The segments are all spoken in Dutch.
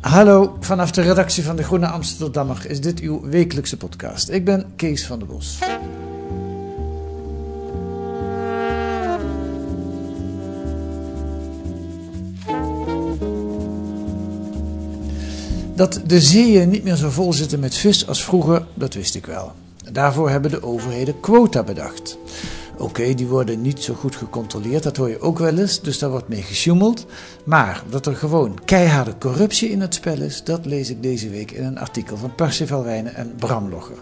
Hallo, vanaf de redactie van de Groene Amsterdammer is dit uw wekelijkse podcast. Ik ben Kees van der Bos. Dat de zeeën niet meer zo vol zitten met vis als vroeger, dat wist ik wel. Daarvoor hebben de overheden quota bedacht. Oké, die worden niet zo goed gecontroleerd, dat hoor je ook wel eens, dus daar wordt mee gesjoemeld. Maar dat er gewoon keiharde corruptie in het spel is, dat lees ik deze week in een artikel van Percival Wijnen en Bram Logger.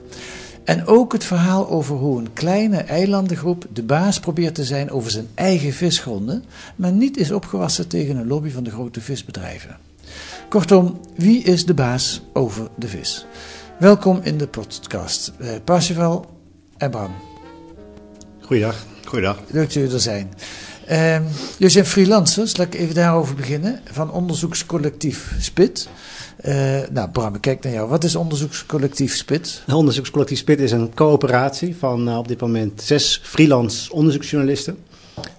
En ook het verhaal over hoe een kleine eilandengroep de baas probeert te zijn over zijn eigen visgronden, maar niet is opgewassen tegen een lobby van de grote visbedrijven. Kortom, wie is de baas over de vis? Welkom in de podcast. Uh, Percival en Bram. Goeiedag. Goeiedag. Leuk dat jullie er zijn. Uh, jullie zijn freelancers, laat ik even daarover beginnen, van onderzoekscollectief SPIT. Uh, nou, Bram, ik kijk naar jou. Wat is onderzoekscollectief SPIT? Onderzoekscollectief SPIT is een coöperatie van uh, op dit moment zes freelance onderzoeksjournalisten.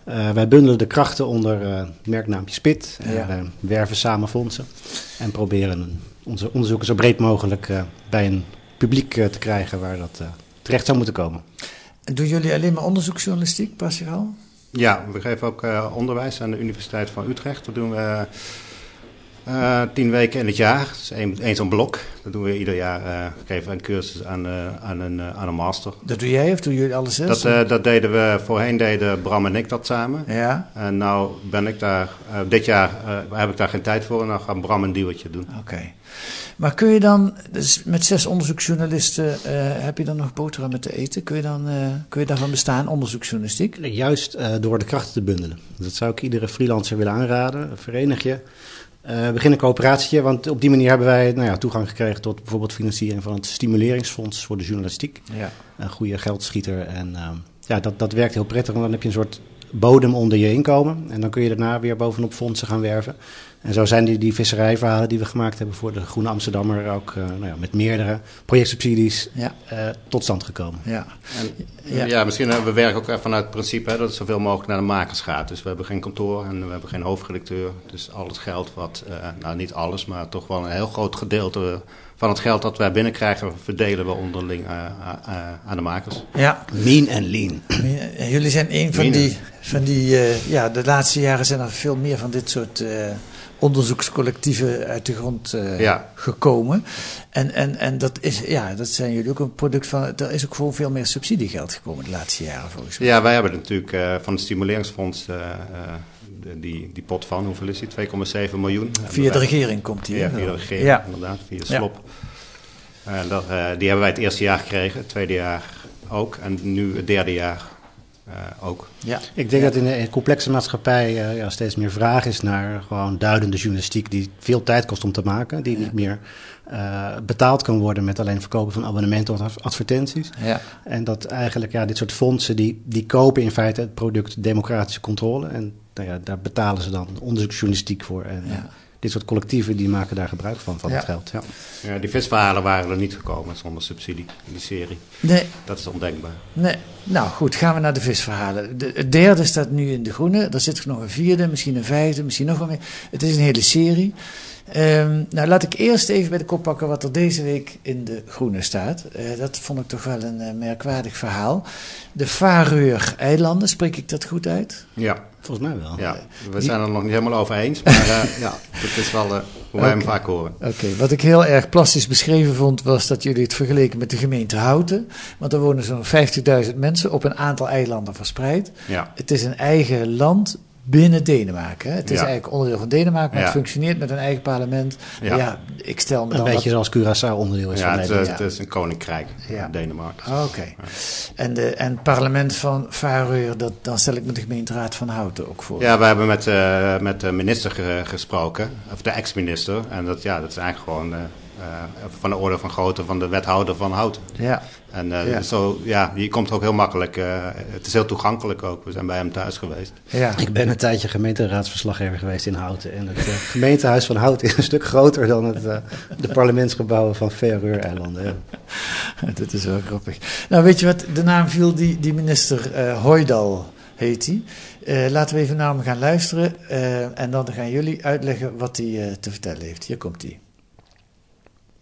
Uh, wij bundelen de krachten onder uh, merknaampje SPIT. En ja. werven samen fondsen en proberen onze onderzoeken zo breed mogelijk uh, bij een publiek te krijgen waar dat terecht zou moeten komen. En doen jullie alleen maar onderzoeksjournalistiek, Pascal? Ja, we geven ook onderwijs aan de Universiteit van Utrecht. Dat doen we uh, tien weken in het jaar. Dat is één, één zo'n blok. Dat doen we ieder jaar. Uh, geven een cursus aan, uh, aan, een, aan een master. Dat doe jij of doen jullie alles zes? Dat, dat deden we, voorheen deden Bram en ik dat samen. Ja. En nou ben ik daar, dit jaar heb ik daar geen tijd voor. En dan gaan Bram een duwtje doen. Oké. Okay. Maar kun je dan, dus met zes onderzoeksjournalisten, heb je dan nog boterham met te eten? Kun je, dan, kun je daarvan bestaan, onderzoeksjournalistiek? Juist door de krachten te bundelen. Dat zou ik iedere freelancer willen aanraden. Verenig je. Uh, begin een coöperatietje, want op die manier hebben wij nou ja, toegang gekregen tot bijvoorbeeld financiering van het Stimuleringsfonds voor de Journalistiek. Ja. Een goede geldschieter. En uh, ja, dat, dat werkt heel prettig, want dan heb je een soort bodem onder je inkomen. En dan kun je daarna weer bovenop fondsen gaan werven. En zo zijn die, die visserijverhalen die we gemaakt hebben voor de Groene Amsterdammer ook uh, nou ja, met meerdere projectsubsidies ja. uh, tot stand gekomen. Ja, en, ja. ja misschien uh, we werken ook vanuit het principe hè, dat het zoveel mogelijk naar de makers gaat. Dus we hebben geen kantoor en we hebben geen hoofdredacteur. Dus al het geld wat, nou niet alles, maar toch wel een heel groot gedeelte van het geld dat wij binnenkrijgen, verdelen we onderling aan de makers. Ja. Mean en lean. Jullie zijn een van die, van die ja, de laatste jaren zijn er veel meer van dit soort onderzoekscollectieven uit de grond uh, ja. gekomen. En, en, en dat, is, ja, dat zijn jullie ook een product van. Er is ook gewoon veel meer subsidiegeld gekomen de laatste jaren volgens mij. Ja, wij hebben natuurlijk uh, van het Stimuleringsfonds. Die, die pot van, hoeveel is die? 2,7 miljoen. Via de regering komt die. Ja, via de regering, ja. inderdaad, via SLOP. Ja. Dat, die hebben wij het eerste jaar gekregen, het tweede jaar ook. En nu het derde jaar uh, ook. Ja. Ik denk ja. dat in een complexe maatschappij uh, ja, steeds meer vraag is naar gewoon duidende journalistiek die veel tijd kost om te maken, die ja. niet meer uh, betaald kan worden met alleen verkopen van abonnementen of advertenties. Ja. En dat eigenlijk ja, dit soort fondsen die, die kopen in feite het product democratische controle en nou ja, daar betalen ze dan onderzoeksjournalistiek voor. En, ja dit soort collectieven die maken daar gebruik van, van ja. het geld. Ja. ja, die visverhalen waren er niet gekomen zonder subsidie in die serie. Nee. Dat is ondenkbaar. Nee. Nou goed, gaan we naar de visverhalen. De, het derde staat nu in de groene. Er zit nog een vierde, misschien een vijfde, misschien nog wel meer. Het is een hele serie. Um, nou, laat ik eerst even bij de kop pakken wat er deze week in de groene staat. Uh, dat vond ik toch wel een uh, merkwaardig verhaal. De Faroe-eilanden, spreek ik dat goed uit? Ja. Volgens mij wel. Ja, we zijn er nog niet helemaal over eens, maar uh, ja, dat is wel hoe wij okay. hem vaak horen. Oké, okay. wat ik heel erg plastisch beschreven vond, was dat jullie het vergeleken met de gemeente Houten. Want er wonen zo'n 50.000 mensen op een aantal eilanden verspreid. Ja. Het is een eigen land binnen Denemarken. Het is ja. eigenlijk onderdeel van Denemarken, maar ja. het functioneert met een eigen parlement. Ja, ja ik stel me een dan beetje dat... zoals Curaçao onderdeel is ja, van het, Nederland. het is een koninkrijk, Ja. Denemarken. Oké. Okay. En, de, en het parlement van Faroe, dat dan stel ik me de gemeenteraad van Houten ook voor. Ja, we hebben met, uh, met de minister ge gesproken, of de ex-minister. En dat, ja, dat is eigenlijk gewoon uh, van de orde van grootte van de wethouder van Houten. Ja. En uh, Ja. zo, ja, je komt ook heel makkelijk. uh, het is heel toegankelijk ook. We zijn bij hem thuis geweest. Ja. Ik ben een tijdje gemeenteraadsverslaggever geweest in Houten. En het uh, gemeentehuis van Houten is een stuk groter dan het, uh, de parlementsgebouwen van Faroe-eilanden. Ja. Dat is wel grappig. Nou, weet je wat? De naam viel die, die minister uh, Hoydal heet hij. Uh, laten we even naar hem gaan luisteren. Uh, en dan gaan jullie uitleggen wat hij uh, te vertellen heeft. Hier komt hij.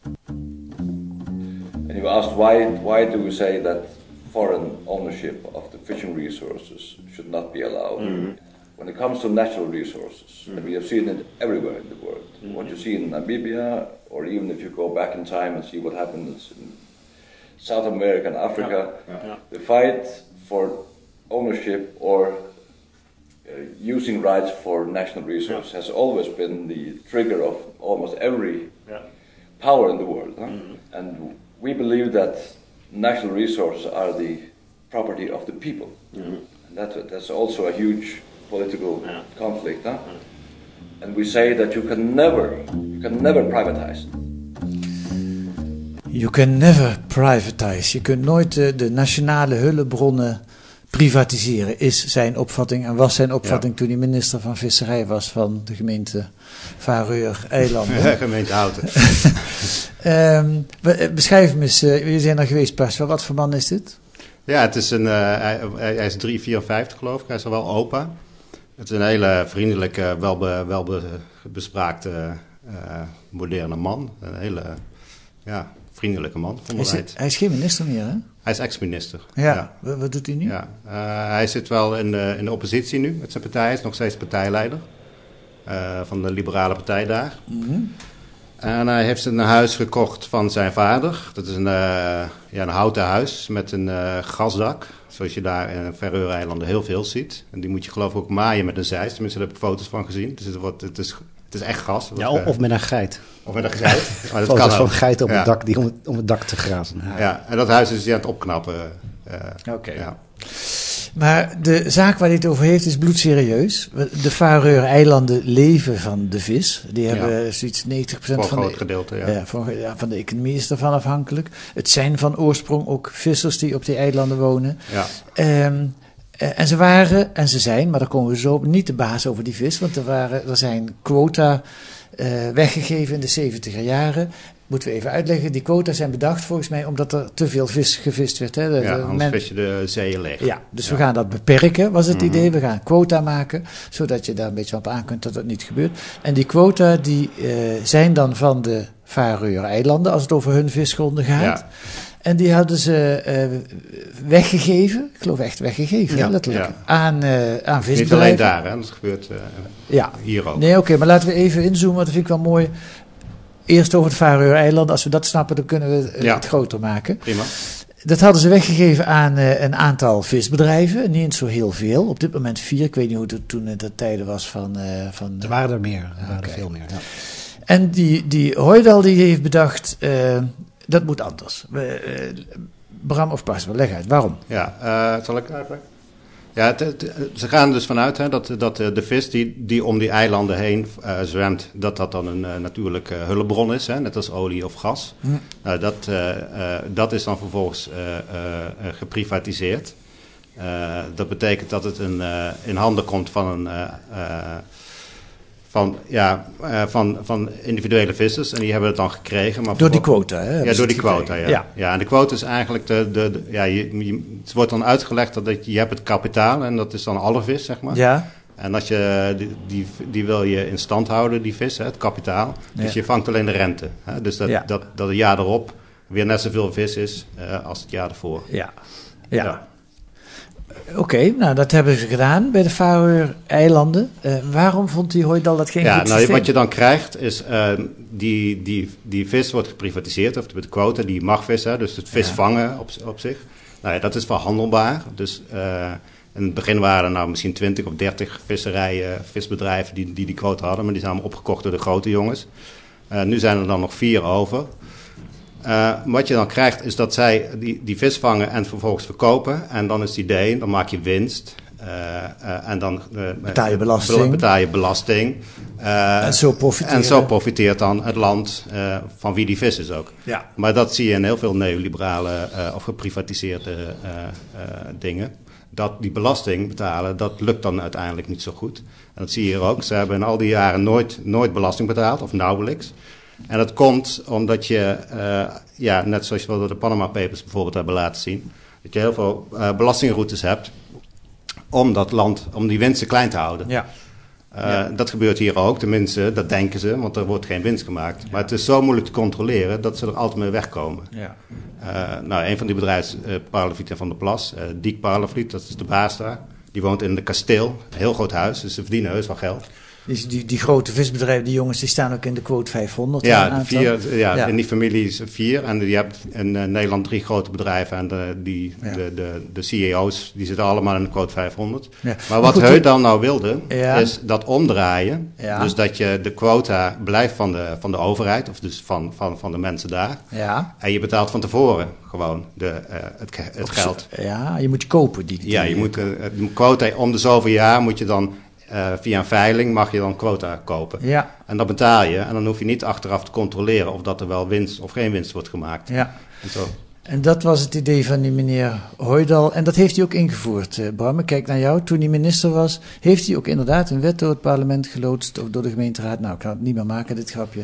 And you asked why, why do we say that foreign ownership of the fishing resources should not be allowed? Mm-hmm. When it comes to natural resources, and mm-hmm. we have seen it everywhere in the world, mm-hmm. what you see in Namibia, or even if you go back in time and see what happens in South America and Africa, the fight for ownership or uh, using rights for national resources has always been the trigger of almost every power in the world. huh? Mm-hmm. And we believe that national resources are the property of the people. Mm-hmm. And that, that's also a huge political conflict. Huh? Mm-hmm. And we say that you can never, you can never privatize. You can never privatize. Je kunt nooit de, de nationale hulpbronnen privatiseren, is zijn opvatting en was zijn opvatting toen hij minister van Visserij was van de gemeente Vareur-eilanden. Ja, gemeente Houten. Ehm, be- eh, beschrijf hem eens, eh, jullie zijn er geweest pas, wat voor man is dit? Ja, het is een, eh, hij, hij is 3, 54 geloof ik. Hij is al wel opa. Het is een hele vriendelijke, welbe, welbespraakte, eh, moderne man. Een hele ja, vriendelijke man, Hij hij is geen minister meer, hè? Hij is ex-minister. Ja. Wat, wat doet hij nu? Ja, eh, hij zit wel in de, in de oppositie nu met zijn partij. Hij is nog steeds partijleider eh, van de Liberale Partij daar. Mhm. En hij heeft een huis gekocht van zijn vader. Dat is een, eh, ja, een houten huis met een eh, gasdak. Zoals je daar in Verreur-eilanden heel veel ziet. En die moet je geloof ik ook maaien met een zeis. Tenminste, daar heb ik foto's van gezien. Dus het, wordt, het, is, het is echt gas. Ja, of met een geit. Of met een geit. Maar dat kan van geiten op Ja. het dak die om het, om het dak te grazen. Ja, en dat huis is hij aan het opknappen. eh, Oké. ja. Maar de zaak waar hij het over heeft is bloedserieus. De Faroe-eilanden leven van de vis. Die Ja. hebben zoiets 90% Voor een van groot de, gedeelte, ja. ja, voor- ja, van de economie is ervan afhankelijk. Het zijn van oorsprong ook vissers die op die eilanden wonen. ja. Ehm, eh, en ze waren, en ze zijn, maar daar komen we zo op, niet de baas over die vis. Want er, waren, er zijn quota eh, weggegeven in de 70er jaren. Moeten we even uitleggen. Die quota zijn bedacht volgens mij omdat er te veel vis gevist werd. Hè. De- ja de anders men- vis je de zeeën leeg. ja, dus Ja. we gaan dat beperken, was het Mhm. idee. We gaan quota maken, zodat je daar een beetje op aan kunt dat dat niet gebeurt. En die quota die, eh, zijn dan van de Faroe-eilanden, als het over hun visgronden gaat. Ja. En die hadden ze eh, weggegeven, ik geloof echt weggegeven, Ja, letterlijk, ja. aan, eh aan Niet alleen visbedrijven. daar, hè. dat gebeurt eh, Ja, hier ook. nee oké, maar laten we even inzoomen, want dat vind ik wel mooi. Eerst over het Faroe-eilanden, als we dat snappen, dan kunnen we Ja. het groter maken. Prima. Dat hadden ze weggegeven aan eh, een aantal visbedrijven. Niet eens zo heel veel. Op dit moment vier. Ik weet niet hoe het toen in de tijden was van... eh, van Er waren er meer. Er waren er veel meer. Ja. En die, die Hoydal die heeft bedacht... eh, dat moet anders. We, eh, Bram of Bas, leg uit. Waarom? Ja, eh, zal ik uitleggen? Ja, het- het- ze gaan er dus vanuit hè, dat, dat eh, de vis die, die om die eilanden heen eh, zwemt, dat dat dan een eh, natuurlijke hulpbron is, hè, net als olie of gas. Hm. Nou, dat, eh, eh, dat is dan vervolgens eh, eh, eh, geprivatiseerd. Eh, dat betekent dat het een, eh, in handen komt van een. Van, ja, eh, van, van individuele vissers. En die hebben het dan gekregen. Maar Door die quota, hè? ja, door die quota, ja. ja. en de quota is eigenlijk de... de, de- ja, je, je- het wordt dan uitgelegd dat je, je hebt het kapitaal en dat is dan alle vis, zeg maar. Ja, En als je, die, die, die wil je in stand houden, die vis, hè, het kapitaal. Dus Ja. je vangt alleen de rente. Hè. Dus dat, Ja. dat, dat het jaar erop weer net zoveel vis is eh, als het jaar ervoor. ja. ja. Oké, nou dat hebben ze gedaan bij de Faroe-eilanden. Eh, waarom vond die Hoydal dat geen Ja, goed nou, systeem? wat je dan krijgt is, eh, die, die, die vis wordt geprivatiseerd, of de quota, die mag vis, hè, dus het vis Ja. vangen op, op zich. Nou ja, dat is verhandelbaar. Dus eh, in het begin waren er nou misschien 20 of 30 visserijen, visbedrijven die, die die quota hadden, maar die zijn allemaal opgekocht door de grote jongens. Eh, nu zijn er dan nog vier over. Eh, wat je dan krijgt is dat zij die, die vis vangen en vervolgens verkopen. En dan is het idee, dan maak je winst. Eh, eh, en dan Betaal je belasting. Betaal je belasting. En zo profiteren. en zo profiteert dan het land van wie die vis is ook. Ja. Maar dat zie je in heel veel neoliberale of geprivatiseerde dingen. Dat die belasting betalen, dat lukt dan uiteindelijk niet zo goed. En dat zie je hier ook. Ze hebben in al die jaren nooit, nooit belasting betaald, of nauwelijks. En dat komt omdat je, eh, ja, net zoals we de Panama Papers bijvoorbeeld hebben laten zien, dat je heel veel eh, belastingroutes hebt om dat land, om die winsten klein te houden. Ja. Eh, Dat gebeurt hier ook, tenminste, dat denken ze, want er wordt geen winst gemaakt. Maar het is zo moeilijk te controleren dat ze er altijd mee wegkomen. Ja. nou, een van die bedrijven is uh, en Van der Plas. Uh, Diek dat is de baas daar. Die woont in de kasteel, een heel groot huis, dus ze verdienen heus wel geld. Die, die, die, grote visbedrijven, die jongens, die staan ook in de quote 500. Ja, vier, ja, ja, in die familie is vier. En je hebt in uh, Nederland drie grote bedrijven. En de, die, ja. de, de, de CEO's, die zitten allemaal in de quote 500. Ja. Maar wat Heut dan nou wilde, is dat omdraaien. Dus dat je de quota blijft van de, van de overheid, of dus van, van, van de mensen daar. Ja. En je betaalt van tevoren gewoon de, uh, het, het geld. Ja, je moet je kopen. Die, die ja, je moet uh, de quota om de zoveel jaar moet je dan uh, via een veiling mag je dan quota kopen. Ja. En dat betaal je. En dan hoef je niet achteraf te controleren of dat er wel winst of geen winst wordt gemaakt. Ja. En, zo. en dat was het idee van die meneer Hoydal. En dat heeft hij ook ingevoerd, uh, Bram. Ik kijk naar jou. Toen hij minister was, heeft hij ook inderdaad een wet door het parlement geloodst. Of door de gemeenteraad. Nou, ik kan het niet meer maken, dit grapje.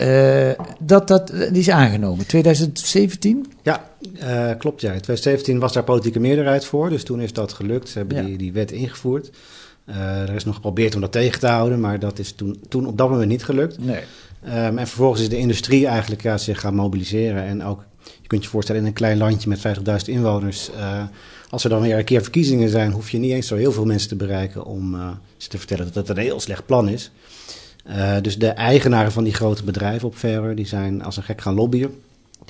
Uh, dat, dat, die is aangenomen. 2017? Ja, uh, klopt. Ja. In 2017 was daar politieke meerderheid voor. Dus toen is dat gelukt. Ze hebben ja. die, die wet ingevoerd. Uh, er is nog geprobeerd om dat tegen te houden, maar dat is toen, toen op dat moment niet gelukt. Nee. Um, en vervolgens is de industrie eigenlijk ja, zich gaan mobiliseren. En ook, je kunt je voorstellen, in een klein landje met 50.000 inwoners. Uh, als er dan weer een keer verkiezingen zijn, hoef je niet eens zo heel veel mensen te bereiken om uh, ze te vertellen dat het een heel slecht plan is. dus de eigenaren van die grote bedrijven op Verre, die zijn als een gek gaan lobbyen.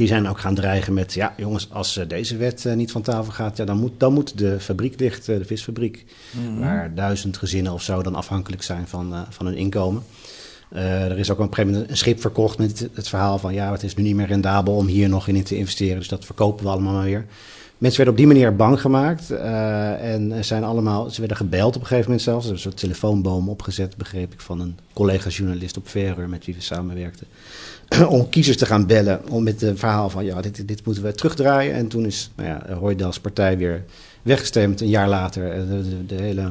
Die zijn ook gaan dreigen met, ja jongens, als uh, deze wet uh, niet van tafel gaat, ja, dan, moet, dan moet de fabriek dicht, uh, de visfabriek. Mm -hmm. Waar duizend gezinnen of zo dan afhankelijk zijn van, van hun inkomen. er is ook op een gegeven moment een schip verkocht met het, het, verhaal van, ja, het is nu niet meer rendabel om hier nog in te investeren, dus dat verkopen we allemaal maar weer. Mensen werden op die manier bang gemaakt en zijn allemaal, ze werden gebeld op een gegeven moment zelfs. Er is een soort telefoonboom opgezet, begreep ik, van een collega-journalist op Verre met wie we samenwerkten. om kiezers te gaan bellen. Om met het verhaal van ja, dit, dit moeten we terugdraaien. En toen is nou ja, partij weer weggestemd. Een jaar later. De, de, de, hele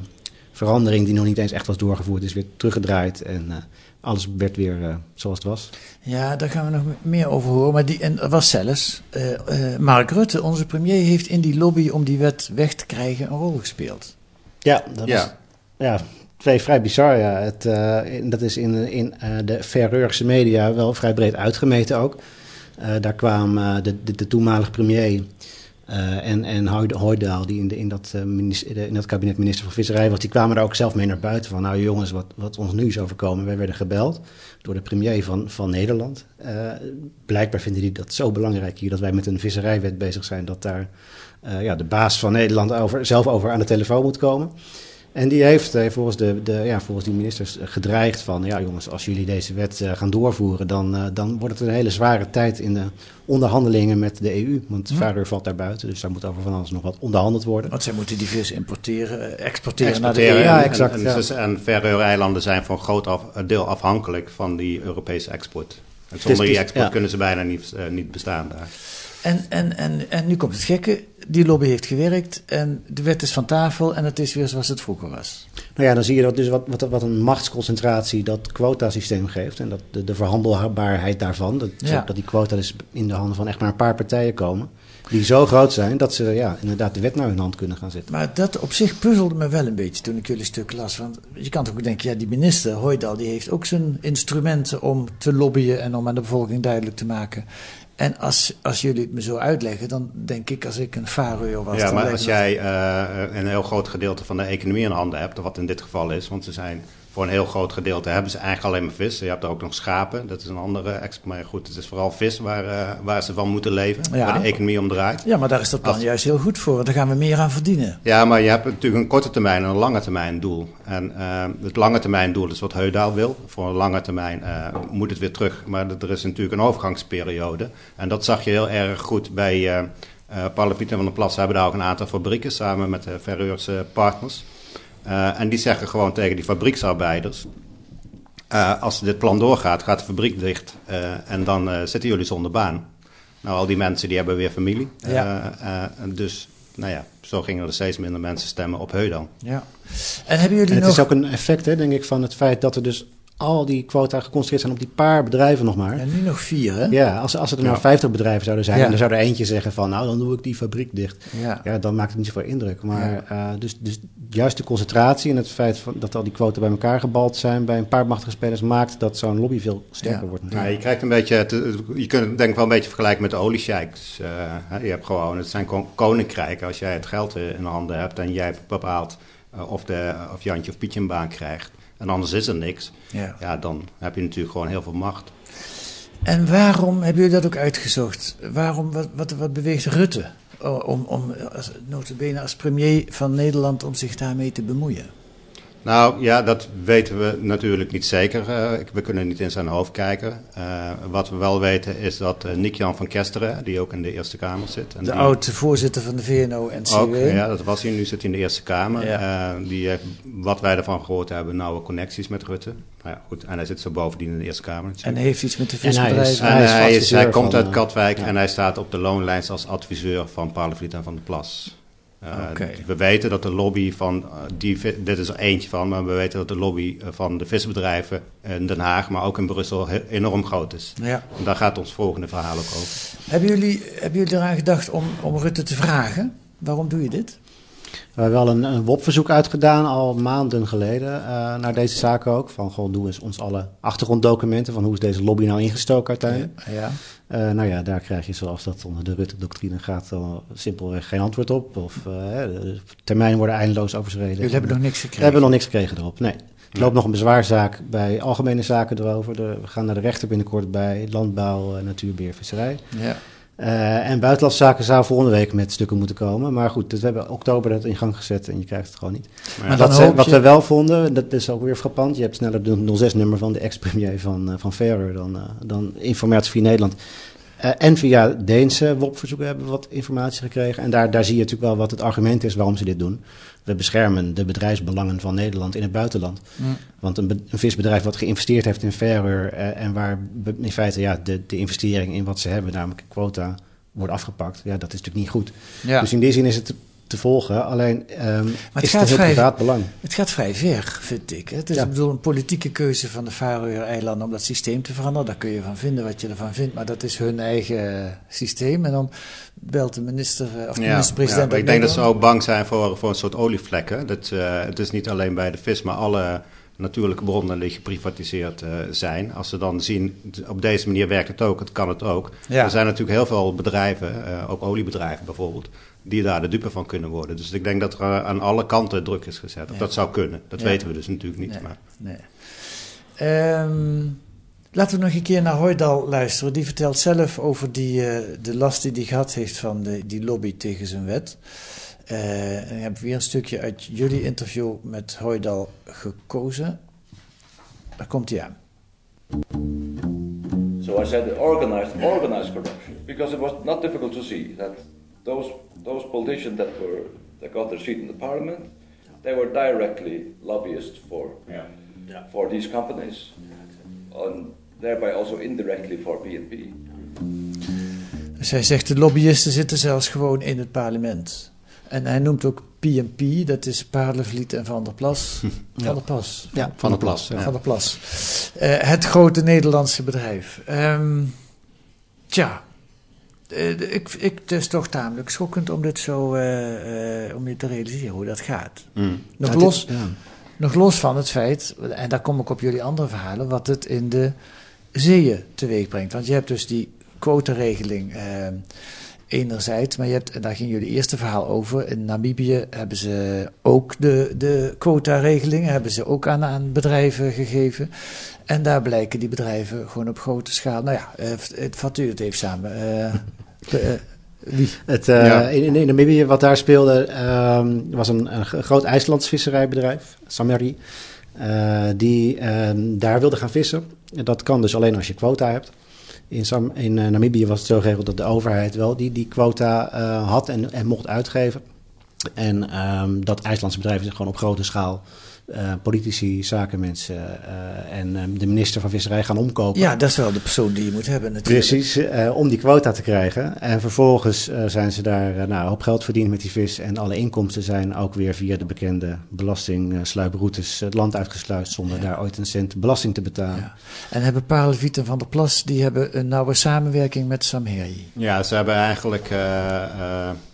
verandering die nog niet eens echt was doorgevoerd, is weer teruggedraaid. En uh, alles werd weer uh, zoals het was. Ja, daar gaan we nog meer over horen. Maar die, en er was zelfs, uh, Mark Rutte, onze premier, heeft in die lobby om die wet weg te krijgen een rol gespeeld. Ja, dat ja. was. Ja, twee vrij bizar, ja. Het, uh, dat is in, in uh, de Verreurse media wel vrij breed uitgemeten ook. Uh, daar kwam de, de, de, toenmalige premier en, en Hoijdaal, die in, de, in, dat, minister, in dat kabinet minister van Visserij was, die kwamen er ook zelf mee naar buiten van, nou jongens, wat, wat ons nu is overkomen. Wij werden gebeld door de premier van, van Nederland. blijkbaar vinden die dat zo belangrijk hier, dat wij met een visserijwet bezig zijn, dat daar ja, de baas van Nederland over, zelf over aan de telefoon moet komen. En die heeft eh, volgens, de, de, ja, volgens die ministers gedreigd van... ja jongens, als jullie deze wet uh, gaan doorvoeren... Dan, uh, dan wordt het een hele zware tijd in de onderhandelingen met de EU. Want hm. valt daar buiten, dus daar moet over van alles nog wat onderhandeld worden. Want zij moeten die vis importeren, exporteren, exporteren naar de EU. Ja, exact. En, en, ja. Dus, en Verre-eilanden zijn voor een groot af, deel afhankelijk van die Europese export. En zonder die export ja. kunnen ze bijna niet, niet bestaan daar. En, en, en, en nu komt het gekke. Die lobby heeft gewerkt en de wet is van tafel en het is weer zoals het vroeger was. Nou ja, dan zie je dat dus wat, wat, wat een machtsconcentratie dat quotasysteem geeft. En dat de, de verhandelbaarheid daarvan. Dat, ja. dat die quota dus in de handen van echt maar een paar partijen komen. Die zo groot zijn dat ze ja, inderdaad de wet naar hun hand kunnen gaan zetten. Maar dat op zich puzzelde me wel een beetje toen ik jullie stuk las. Want je kan toch ook denken, ja, die minister Hoydal die heeft ook zijn instrumenten om te lobbyen en om aan de bevolking duidelijk te maken en als, als jullie het me zo uitleggen, dan denk ik als ik een fareur was. Ja, maar als jij uh, een heel groot gedeelte van de economie in handen hebt, wat in dit geval is, want ze zijn voor een heel groot gedeelte hebben ze eigenlijk alleen maar vis. Je hebt er ook nog schapen, dat is een andere export. Maar goed, het is vooral vis waar, uh, waar ze van moeten leven, ja. waar de economie om draait. Ja, maar daar is dat plan Als... juist heel goed voor, daar gaan we meer aan verdienen. Ja, maar je hebt natuurlijk een korte termijn en een lange termijn doel. En uh, het lange termijn doel is wat Heudaal wil. Voor een lange termijn uh, moet het weer terug, maar er is natuurlijk een overgangsperiode. En dat zag je heel erg goed bij... Uh, Parlepieter van der Plas hebben daar ook een aantal fabrieken samen met de Verreurse partners. Uh, en die zeggen gewoon tegen die fabrieksarbeiders: uh, als dit plan doorgaat, gaat de fabriek dicht uh, en dan zitten jullie zonder baan. Nou, al die mensen die hebben weer familie. Ja. dus, nou ja, zo gingen er steeds minder mensen stemmen op Heudan. Ja. En hebben jullie en het nog... is ook een effect, hè, denk ik, van het feit dat er dus al die quota geconcentreerd zijn op die paar bedrijven nog maar. En nu nog vier, hè? Ja, als, als er nou Ja. 50 bedrijven zouden zijn Ja. en er zou er eentje zeggen van nou dan doe ik die fabriek dicht. Ja. Ja, dan maakt het niet zoveel indruk. Maar eh, dus, dus juist de concentratie en het feit van, dat al die quota bij elkaar gebald zijn bij een paar machtige spelers maakt dat zo'n lobby veel sterker Ja. wordt. Ja, je krijgt een beetje, je kunt het denk ik wel een beetje vergelijken met de oliesheiks. Eh, hè, je hebt gewoon, het zijn kon- koninkrijken. Als jij het geld eh, in handen hebt en jij bepaalt eh, of, de, of Jantje of Pietje een baan krijgt. En anders is er niks. Ja. Ja, dan heb je natuurlijk gewoon heel veel macht. En waarom hebben jullie dat ook uitgezocht? Waarom, wat, wat, wat beweegt Rutte o- om, om als, notabene als premier van Nederland om zich daarmee te bemoeien? Nou ja, dat weten we natuurlijk niet zeker. Eh, we kunnen niet in zijn hoofd kijken. Eh, wat we wel weten is dat eh Nick-Jan van Kesteren, die ook in de Eerste Kamer zit. En De die- oud-voorzitter van de VNO-NCW. Ook, ja, dat was hij. Nu zit hij in de Eerste Kamer. Ja. Eh, die heeft, wat wij ervan gehoord hebben, nauwe connecties met Rutte. Nou ja, goed. En hij zit zo bovendien in de Eerste Kamer. En natuurlijk. heeft iets met de En hij is- visbedrijven. En Hij is hij, is, adviseur hij komt uit Katwijk ja. en hij staat op de loonlijst als adviseur van Parlevliet en Van der Plas. Oké. We weten dat de lobby van, eh, die, dit is er eentje van, maar we weten dat de lobby eh, van de visbedrijven in Den Haag, maar ook in Brussel, enorm groot is. Ja. En daar gaat ons volgende verhaal ook over. Hebben, jullie, hebben jullie eraan gedacht om, om Rutte te vragen? Waarom doe je dit? We hebben wel een, een WOP-verzoek uitgedaan al maanden geleden eh, naar deze zaken ook. Van gewoon doe eens ons alle achtergronddocumenten van hoe is deze lobby nou ingestoken uiteindelijk. Ja. Eh, nou ja, daar krijg je zoals dat onder de Rutte-doctrine gaat dan simpelweg geen antwoord op. Of de termijnen worden eindeloos overschreden. Jullie hebben nog niks We gekregen. hebben nog niks gekregen erop, nee. Er loopt nog een bezwaarzaak bij algemene zaken erover. De- we gaan naar de rechter binnenkort bij landbouw, eh, natuurbeheer, visserij. Ja. Eh, en buitenlandse zou volgende week met stukken moeten komen. Maar goed, dus we hebben oktober dat in gang gezet en je krijgt het gewoon niet. Maar ja, wat ze- hoop wat je- we wel vonden, dat is ook weer frappant. Je hebt sneller de 06-nummer van de ex-premier van, eh, van Ferrer dan, eh, dan Informatie via Nederland. Eh, en via Deense WOP-verzoeken hebben we wat informatie gekregen. En daar, daar zie je natuurlijk wel wat het argument is waarom ze dit doen. We beschermen de bedrijfsbelangen van Nederland in het buitenland. Mm. Want een, een visbedrijf wat geïnvesteerd heeft in Ferrer... eh, en waar in feite ja, de, de investering in wat ze hebben, namelijk quota, wordt afgepakt. Ja, dat is natuurlijk niet goed. Ja. Dus in die zin is het te, volgen. Alleen ehm het is gaat het vrij- privaat belang. Het gaat vrij ver, vind ik. hè. Het is Ja. ik bedoel, een politieke keuze van de Faroe-eilanden om dat systeem te veranderen. Daar kun je van vinden wat je ervan vindt, maar dat is hun eigen systeem. En dan belt de minister eh, of de Ja, minister-president. ja, maar ik denk dat ze ook bang zijn voor, voor een soort olievlekken. Dat, eh, het is niet alleen bij de vis, maar alle natuurlijke bronnen die geprivatiseerd eh, zijn. Als ze dan zien, op deze manier werkt het ook, het kan het ook. Ja. Er zijn natuurlijk heel veel bedrijven, eh, ook oliebedrijven bijvoorbeeld, die daar de dupe van kunnen worden. Dus ik denk dat er eh, aan alle kanten druk is gezet. Of Ja. dat zou kunnen. Dat Ja. weten we dus natuurlijk niet. Nee. Maar. Nee. Ehm, laten we nog een keer naar Hoydal luisteren. Die vertelt zelf over die, eh, de last die hij gehad heeft van de, die lobby tegen zijn wet. Eh, en ik heb weer een stukje uit jullie interview met Hoydal gekozen. Daar komt hij aan. So I said organized, organized corruption, because it was not difficult to see that those those politicians that were that got their seat in the parliament, they were directly lobbyists for for these companies, and thereby also indirectly for BNP. Hij zegt de lobbyisten zitten zelfs gewoon in het parlement. En hij noemt ook PNP, dat is Paarlevliet en Van der Plas. Van der Plas. Ja, Van der Plas, ja. Van der Plas. Eh, het grote Nederlandse bedrijf. Ehm, tja, eh, ik, ik, het is toch tamelijk schokkend om dit zo eh, eh, om je te realiseren hoe dat gaat. Mm. Nog, dit- los, ja. nog los van het feit, en daar kom ik op jullie andere verhalen, wat het in de zeeën teweeg brengt. Want je hebt dus die quotaregeling eh, enerzijds, maar je hebt, en daar ging jullie eerste verhaal over, in Namibië hebben ze ook de, de quotaregeling, hebben ze ook aan, aan bedrijven gegeven. En daar blijken die bedrijven gewoon op grote schaal, nou ja, eh, het vat u het even samen. eh, de, eh, wie? Het, eh, Ja. in, in Namibië, wat daar speelde, ehm, was een, een groot IJslands visserijbedrijf, Sameri. eh, die ehm, daar wilde gaan vissen. En dat kan dus alleen als je quota hebt. In, in eh, Namibië was het zo geregeld dat de overheid wel die, die quota eh, had en, en mocht uitgeven. En ehm, dat IJslandse bedrijf zich gewoon op grote schaal uh, politici, zakenmensen uh, en uh, de minister van Visserij gaan omkopen. Ja, dat is wel de persoon die je moet hebben natuurlijk. Precies, om die quota te krijgen. En vervolgens zijn ze daar nou, op geld verdiend met die vis. En alle inkomsten zijn ook weer via de bekende belastingsluiproutes het land uitgesluist zonder ja. daar ooit een cent belasting te betalen. Ja. En hebben Parelviet en Van der Plas, die hebben een nauwe samenwerking met Samheri. Ja, ze hebben eigenlijk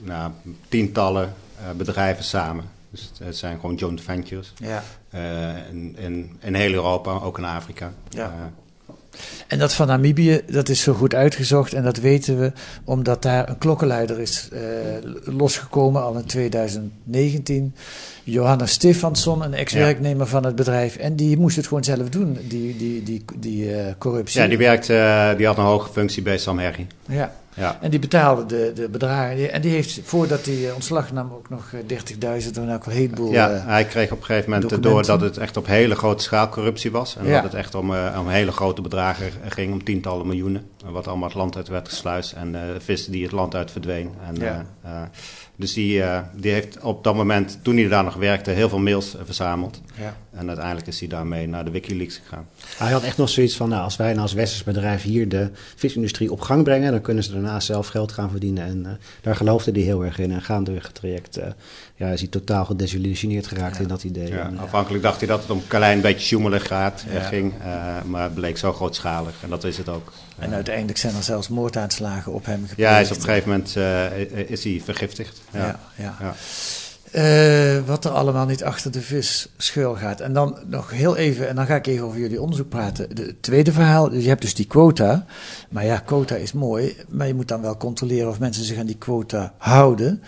nou, tientallen bedrijven samen. Dus het, zijn gewoon joint ventures. Ja. Uh, in, in, in heel Europa, ook in Afrika. Ja. Uh, en dat van Namibië, dat is zo goed uitgezocht en dat weten we omdat daar een klokkenluider is uh, losgekomen al in 2019. Johanna Stefansson, een ex-werknemer van het bedrijf. En die moest het gewoon zelf doen, die, die, die, die corruptie. Ja, die, werkte, die had een hoge functie bij Sam Herrie. Ja. Ja. En die betaalde de, de bedragen. En die heeft, voordat hij eh, ontslag nam, ook nog 30.000 eh, en ook een heleboel. Ja, uh, hij kreeg op een gegeven moment door dat het echt op hele grote schaal corruptie was. En dat het echt om, uh, om hele grote bedragen ging, om tientallen miljoenen. Wat allemaal het land uit werd gesluist. En uh, vissen die het land uit verdween. En, ja. Dus die, uh, die heeft op dat moment, toen hij daar nog werkte, heel veel mails verzameld. Ja. En uiteindelijk is hij daarmee naar de Wikileaks gegaan. Hij had echt nog zoiets van, nou, als wij nou als westers bedrijf hier de visindustrie op gang brengen, dan kunnen ze daarna zelf geld gaan verdienen. En uh, daar geloofde hij heel erg in. En gaandeweg het traject ja, is hij totaal gedesillusioneerd geraakt ja. in dat idee. Ja, en, afhankelijk dacht hij dat het om een klein beetje sjoemelig gaat, ging. maar het bleek zo grootschalig. En dat is het ook. En uiteindelijk zijn er zelfs moordaanslagen op hem gepleegd. Ja, hij is op een gegeven moment is hij vergiftigd. ja. ja. ja. Uh, wat er allemaal niet achter de vis schuil gaat. En dan nog heel even, en dan ga ik even over jullie onderzoek praten. Het tweede verhaal, je hebt dus die quota. Maar ja, quota is mooi, maar je moet dan wel controleren of mensen zich aan die quota houden.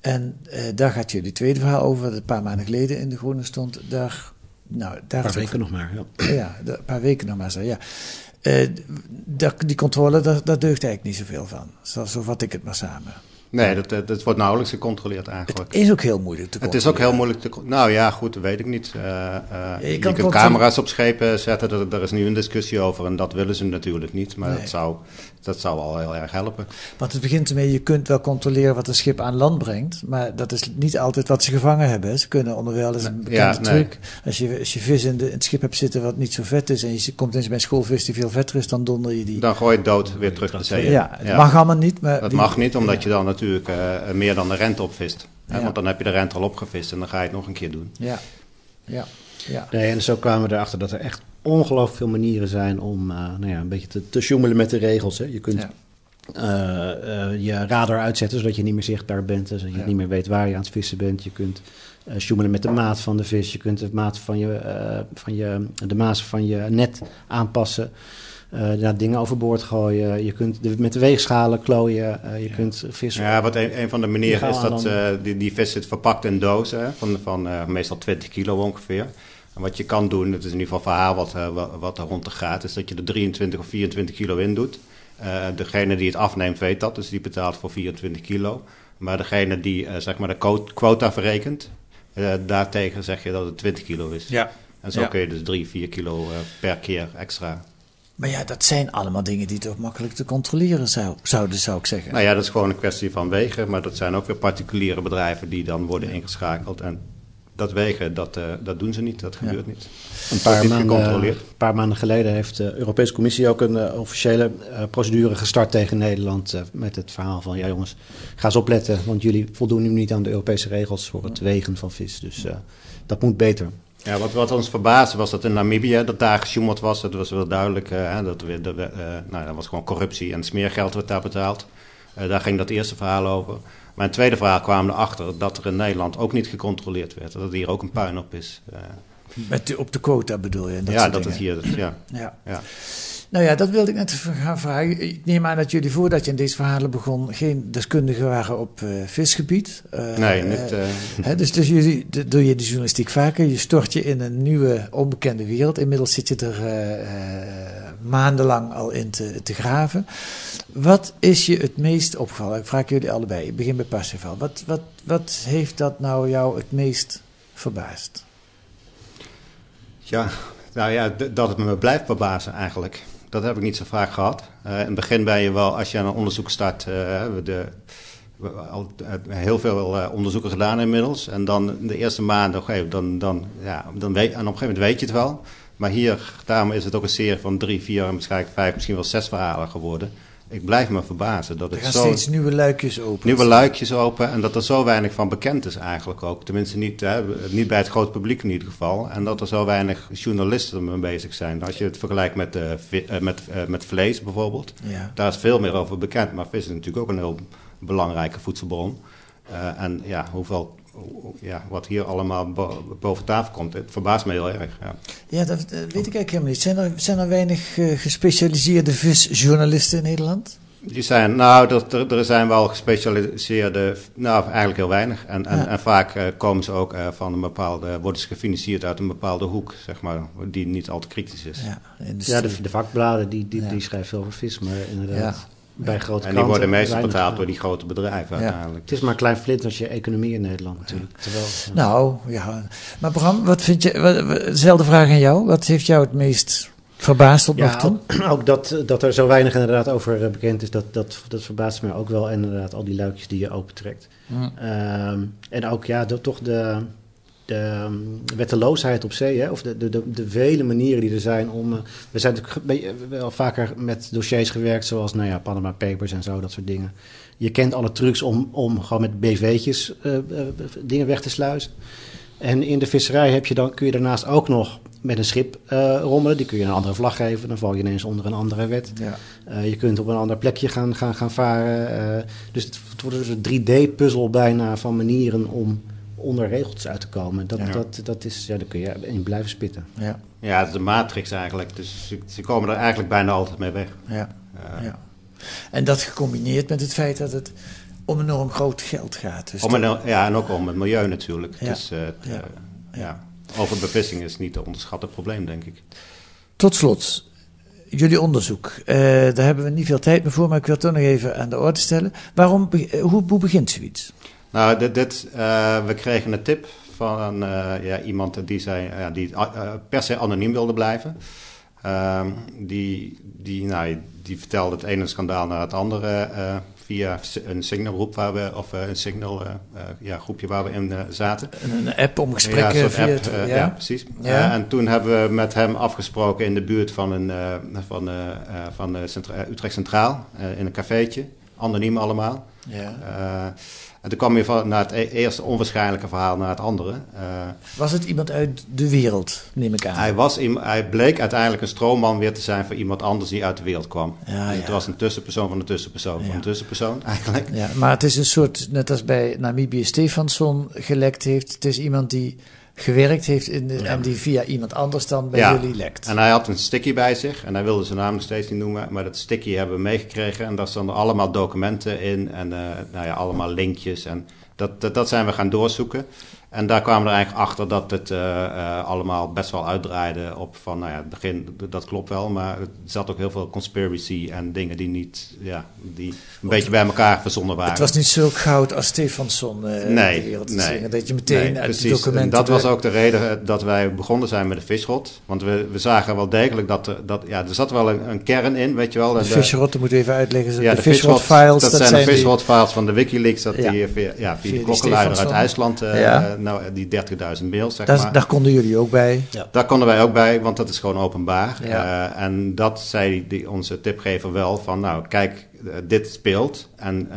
En uh, daar gaat jullie tweede verhaal over, dat een paar maanden geleden in de Groene stond. Daar, nou, daar een paar weken nog maar, ja. Ja, een paar weken nog maar zo, ja. Uh, die controle, daar, daar deugt eigenlijk niet zoveel van. Zo, zo vat ik het maar samen. Nee, dat, dat wordt nauwelijks gecontroleerd eigenlijk. Het is ook heel moeilijk te controleren. Het is ook heel moeilijk te Nou ja, goed, dat weet ik niet. Uh, uh, je, kunt camera's op schepen zetten, er, er, is nu een discussie over en dat willen ze natuurlijk niet. Maar nee. dat, zou, dat zou wel heel erg helpen. Want het begint ermee, je kunt wel controleren wat een schip aan land brengt, maar dat is niet altijd wat ze gevangen hebben. Ze kunnen onderwijl, dat is een bekende ja, truc. Als je, als je vis in, de, in, het schip hebt zitten wat niet zo vet is en je komt eens bij een schoolvis die veel vetter is, dan donder je die. Dan gooi je dood weer terug de zee. Ja, het mag allemaal niet. Maar dat mag niet, omdat je dan natuurlijk... Uh, meer dan de rente opvist. Ja. Want dan heb je de rente al opgevist en dan ga je het nog een keer doen. Ja, ja. ja. Nee, en zo kwamen we erachter dat er echt ongelooflijk veel manieren zijn om uh, nou ja, een beetje te, te sjoemelen met de regels. Hè. Je kunt ja. uh, uh, je radar uitzetten zodat je niet meer zichtbaar bent, zodat je ja. niet meer weet waar je aan het vissen bent. Je kunt sjoemelen met de maat van de vis, je kunt de maat van je, van je, de maat van je net aanpassen. Uh, ja, dingen overboord gooien. Je kunt de, met de weegschalen klooien. Uh, je ja. kunt vissen. Ja, wat een, een van de manieren is dat uh, die, die vis zit verpakt in dozen van, van meestal 20 kilo ongeveer. En wat je kan doen, dat is in ieder geval verhaal wat, wat, wat er rond te gaat, is dat je er 23 of 24 kilo in doet. degene die het afneemt weet dat, dus die betaalt voor 24 kilo. Maar degene die zeg maar de quota verrekent, daartegen zeg je dat het 20 kilo is. Ja. En zo ja. kun je dus 3, 4 kilo per keer extra maar ja, dat zijn allemaal dingen die toch makkelijk te controleren zou, zouden, zou ik zeggen. Nou ja, dat is gewoon een kwestie van wegen. Maar dat zijn ook weer particuliere bedrijven die dan worden ingeschakeld. En dat wegen, dat, uh, dat doen ze niet. Dat gebeurt ja. niet. Een paar, maanden, een paar maanden geleden heeft de Europese Commissie ook een uh, officiële uh, procedure gestart tegen Nederland. met het verhaal van: ja, jongens, ga eens opletten. Want jullie voldoen nu niet aan de Europese regels voor het wegen van vis. Dus dat moet beter. Ja, wat, wat ons verbaasde was dat in Namibië dat daar gesjoemeld was. Dat was wel duidelijk. Uh, dat, we, uh, nou, dat was gewoon corruptie en smeergeld werd daar betaald. Uh, daar ging dat eerste verhaal over. Maar tweede verhaal kwam erachter dat er in Nederland ook niet gecontroleerd werd. Dat hier ook een puin op is. Met de, op de quota bedoel je? Dat ja, dat dingen. hier. ja. ja. ja. Nou ja, dat wilde ik net gaan vragen. Ik neem aan dat jullie voordat je in deze verhalen begon geen deskundigen waren op uh, visgebied. Uh, nee, niet. Uh... Hè, dus, dus jullie, doe je de journalistiek vaker. Je stort je in een nieuwe, onbekende wereld. Inmiddels zit je er maandenlang al in te, te, graven. Wat is je het meest opgevallen? Ik vraag jullie allebei. Ik begin bij Parsifal. Wat, wat, wat heeft dat nou jou het meest verbaasd? Ja, nou ja, dat het me blijft verbazen eigenlijk. Dat heb ik niet zo vaak gehad. Uh, in het begin ben je wel, als je aan een onderzoek start, uh, de, al heel veel onderzoeken gedaan inmiddels. En dan de eerste maanden, okay, dan, dan, ja, dan weet, en op een gegeven moment weet je het wel. Maar hier, daarom is het ook een serie van drie, vier, waarschijnlijk vijf, misschien wel zes verhalen geworden ik blijf me verbazen. Dat er het zo, steeds nieuwe luikjes open. Nieuwe luikjes open en dat er zo weinig van bekend is eigenlijk ook. Tenminste niet, hè, niet bij het grote publiek in ieder geval. En dat er zo weinig journalisten mee bezig zijn. Als je het vergelijkt met, uh, met, uh, met vlees bijvoorbeeld. Ja. Daar is veel meer over bekend. Maar vis is natuurlijk ook een heel belangrijke voedselbron. Uh, en ja, hoeveel ja, wat hier allemaal boven tafel komt, het verbaast me heel erg. Ja, ja dat, weet ik eigenlijk helemaal niet. Zijn er, zijn er weinig uh, gespecialiseerde visjournalisten in Nederland? Die zijn, nou, er, er zijn wel gespecialiseerde, nou, eigenlijk heel weinig. En, en, en vaak uh, komen ze ook uh, van een bepaalde, worden ze gefinancierd uit een bepaalde hoek, zeg maar, die niet al te kritisch is. Ja, ja de, de, vakbladen, die, die, ja. die schrijven over vis, maar inderdaad bij grote En die worden meestal betaald door die grote bedrijven uiteindelijk. Het is maar een klein flint als je economie in Nederland natuurlijk. Terwijl, nou, ja. Maar Bram, wat vind je, dezelfde vraag aan jou. Wat heeft jou het meest verbaasd tot nog toe? Ook, ook, dat, dat er zo weinig inderdaad over eh, bekend is, dat, dat, dat verbaast me ook wel. En inderdaad al die luikjes die je opentrekt. Mm. en ook ja, dat, toch de de um, wetteloosheid op zee, hè, of de, de, de, de, vele manieren die er zijn om. Uh, we zijn natuurlijk wel vaker met dossiers gewerkt, zoals nou ja, Panama Papers en zo, dat soort dingen. Je kent alle trucs om, om gewoon met BV'tjes uh, uh, dingen weg te sluizen. En in de visserij heb je dan, kun je daarnaast ook nog met een schip rommelen. Die kun je een andere vlag geven, dan val je ineens onder een andere wet. Ja. je kunt op een ander plekje gaan, gaan, gaan varen. dus het, het wordt dus een 3D-puzzel bijna van manieren om onder regels uit te komen. Dat, dat, dat is, ja, daar kun je in blijven spitten. Ja, ja het is een matrix eigenlijk. Dus ze, ze komen er eigenlijk bijna altijd mee weg. Ja. Uh, ja. En dat gecombineerd met het feit dat het om enorm groot geld gaat. Dus om een, ja, en ook om het milieu natuurlijk. Ja. Dus, uh, ja. ja. Overbevissing is niet te onderschatten probleem, denk ik. Tot slot, jullie onderzoek. Uh, daar hebben we niet veel tijd meer voor, maar ik wil het toch nog even aan de orde stellen. Waarom, hoe, hoe begint zoiets? Nou, dit, dit uh, we kregen een tip van uh, ja, iemand die, zei, uh, die per se anoniem wilde blijven. Ehm, die, die, nou, die vertelde het ene schandaal naar het andere via een signalgroep waar we, of een signal ja, groepje waar we in zaten. Een app om gesprekken ja, via app, ja. ja. precies. Ja. en toen hebben we met hem afgesproken in de buurt van, een, van, van Utrecht Centraal, in een cafeetje. Anoniem allemaal. Ja. En toen kwam je van naar het e-, eerste onwaarschijnlijke verhaal naar het andere. Uh, was het iemand uit de wereld, neem ik aan? Hij, was, hij bleek uiteindelijk een stroomman weer te zijn voor iemand anders die uit de wereld kwam. Ja, dus het was een tussenpersoon van een tussenpersoon van een tussenpersoon eigenlijk. Ja, maar het is een soort, net als bij Namibië Stefansson gelekt heeft, het is iemand die gewerkt heeft in de, en die via iemand anders dan bij jullie lekt. En hij had een sticky bij zich en hij wilde zijn naam nog steeds niet noemen, maar dat sticky hebben we meegekregen en daar stonden allemaal documenten in en uh, nou ja, allemaal linkjes en dat, dat, dat zijn we gaan doorzoeken. En daar kwamen we er eigenlijk achter dat het uh, uh, allemaal best wel uitdraaide op van, nou ja, het begin, dat klopt wel, maar er zat ook heel veel conspiracy en dingen die niet, ja, die een beetje bij elkaar verzonnen waren. Het was niet zo goud als Stefansson uh, nee, de wereld te nee, zingen, dat je meteen nee, uit precies. documenten... En dat was ook de reden dat wij begonnen zijn met de visrot, want we, we zagen wel degelijk dat, er, dat ja, er zat wel een, een kern in, weet je wel. De, de visrot, dat moeten we even uitleggen, ja, de, de visrot files. Dat, dat zijn de visrot files van de Wikileaks, dat ja. die via, ja, via, via de klokkenluider uit IJsland, ja. Nou, die 30 30.000 mails, zeg maar. Daar konden jullie ook bij? Ja. Daar konden wij ook bij, want dat is gewoon openbaar. Ja. Uh, en dat zei die, onze tipgever wel van, nou, kijk, dit speelt. En uh,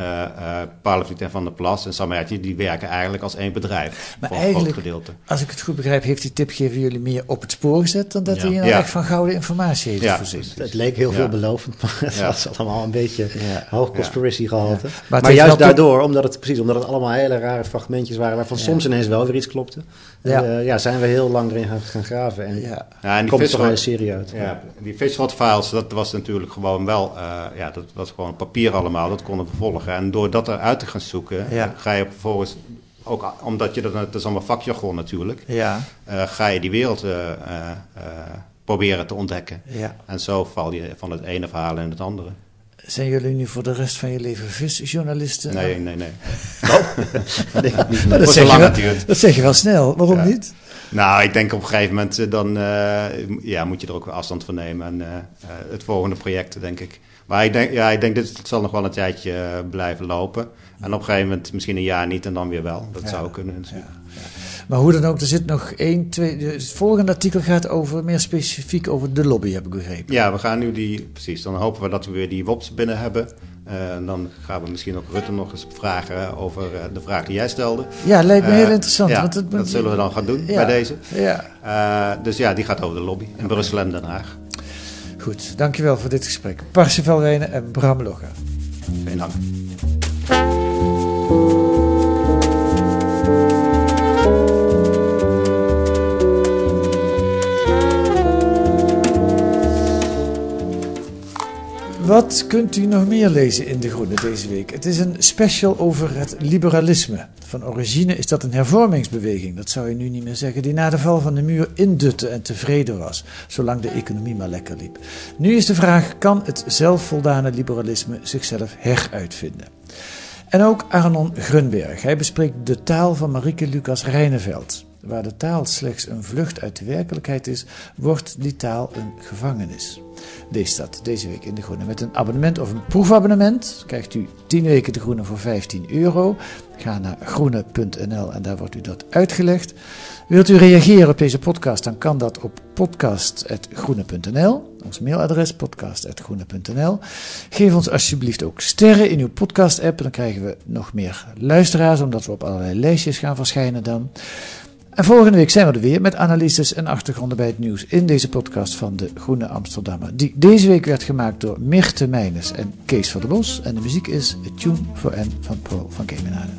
uh, en Van der Plas en Samertje, die werken eigenlijk als één bedrijf. Maar voor eigenlijk, een groot gedeelte. als ik het goed begrijp, heeft die tipgever jullie meer op het spoor gezet... dan dat ja. hij nou echt van gouden informatie heeft ja. voorzien. Het leek heel veelbelovend, maar het was allemaal een beetje hoog conspiracy gehalte. Maar, maar juist daardoor, omdat het, precies, omdat het allemaal hele rare fragmentjes waren... waarvan soms ineens wel weer iets klopte... Ja. Uh, ja, zijn we heel lang erin gaan, gaan graven. En, ja. Ja, en die komt toch wel een serie uit. Ja, die Fishrod files, dat was natuurlijk gewoon wel... Uh, ja, dat was gewoon papier allemaal, dat konden we volgen. En door dat eruit te gaan zoeken, ja. ga je vervolgens... Ook omdat je dat, het is allemaal vakjargon natuurlijk... Ja. Uh, ga je die wereld proberen te ontdekken. Ja. En zo val je van het ene verhaal in het andere. Zijn jullie nu voor de rest van je leven visjournalisten? Nee, nee, nee. Oh. dat, dat, zeg je wel, dat zeg je wel snel. Waarom ja. niet? Nou, ik denk op een gegeven moment eh, dan uh, ja, moet je er ook weer afstand van nemen. En uh, het volgende project, denk ik. Maar ik denk, ja, ik denk dit zal nog wel een tijdje blijven lopen. En op een gegeven moment misschien een jaar niet en dan weer wel. Dat zou kunnen. Ja. Maar hoe dan ook, er zit nog één, twee. Het volgende artikel gaat over, meer specifiek over de lobby, heb ik begrepen. Ja, we gaan nu die, precies. Dan hopen we dat we weer die WOPS binnen hebben. Uh, en dan gaan we misschien ook Rutte nog eens vragen over uh, de vraag die jij stelde. Ja, lijkt me heel interessant. Ja, want het, dat zullen we dan gaan doen bij deze. Ja. dus ja, die gaat over de lobby in Brussel en Den Haag. Goed, dankjewel voor dit gesprek. Parsifal Wijnen en Bram Logga. Geen dank. Wat kunt u nog meer lezen in De Groene deze week? Het is een special over het liberalisme. Van origine is dat een hervormingsbeweging, dat zou je nu niet meer zeggen, die na de val van de muur indutte en tevreden was, zolang de economie maar lekker liep. Nu is de vraag, kan het zelfvoldane liberalisme zichzelf heruitvinden? En ook Arnon Grunberg. Hij bespreekt de taal van Marieke Lucas Rijneveld. Waar de taal slechts een vlucht uit de werkelijkheid is, wordt die taal een gevangenis. Lees dat deze week in De Groene. Met een abonnement of een proefabonnement krijgt u 10 weken De Groene voor 15 euro. Ga naar groene.nl en daar wordt u dat uitgelegd. Wilt u reageren op deze podcast, dan kan dat op podcast.groene.nl. Ons mailadres podcast.groene.nl. Geef ons alsjeblieft ook sterren in uw podcast-app. Dan krijgen we nog meer luisteraars, omdat we op allerlei lijstjes gaan verschijnen dan. En volgende week zijn we er weer met analyses en achtergronden bij het nieuws in deze podcast van de Groene Amsterdammer. Die deze week werd gemaakt door Mirte Meijnes en Kees van der Bos. En de muziek is A Tune for N van Paul van Kemenade.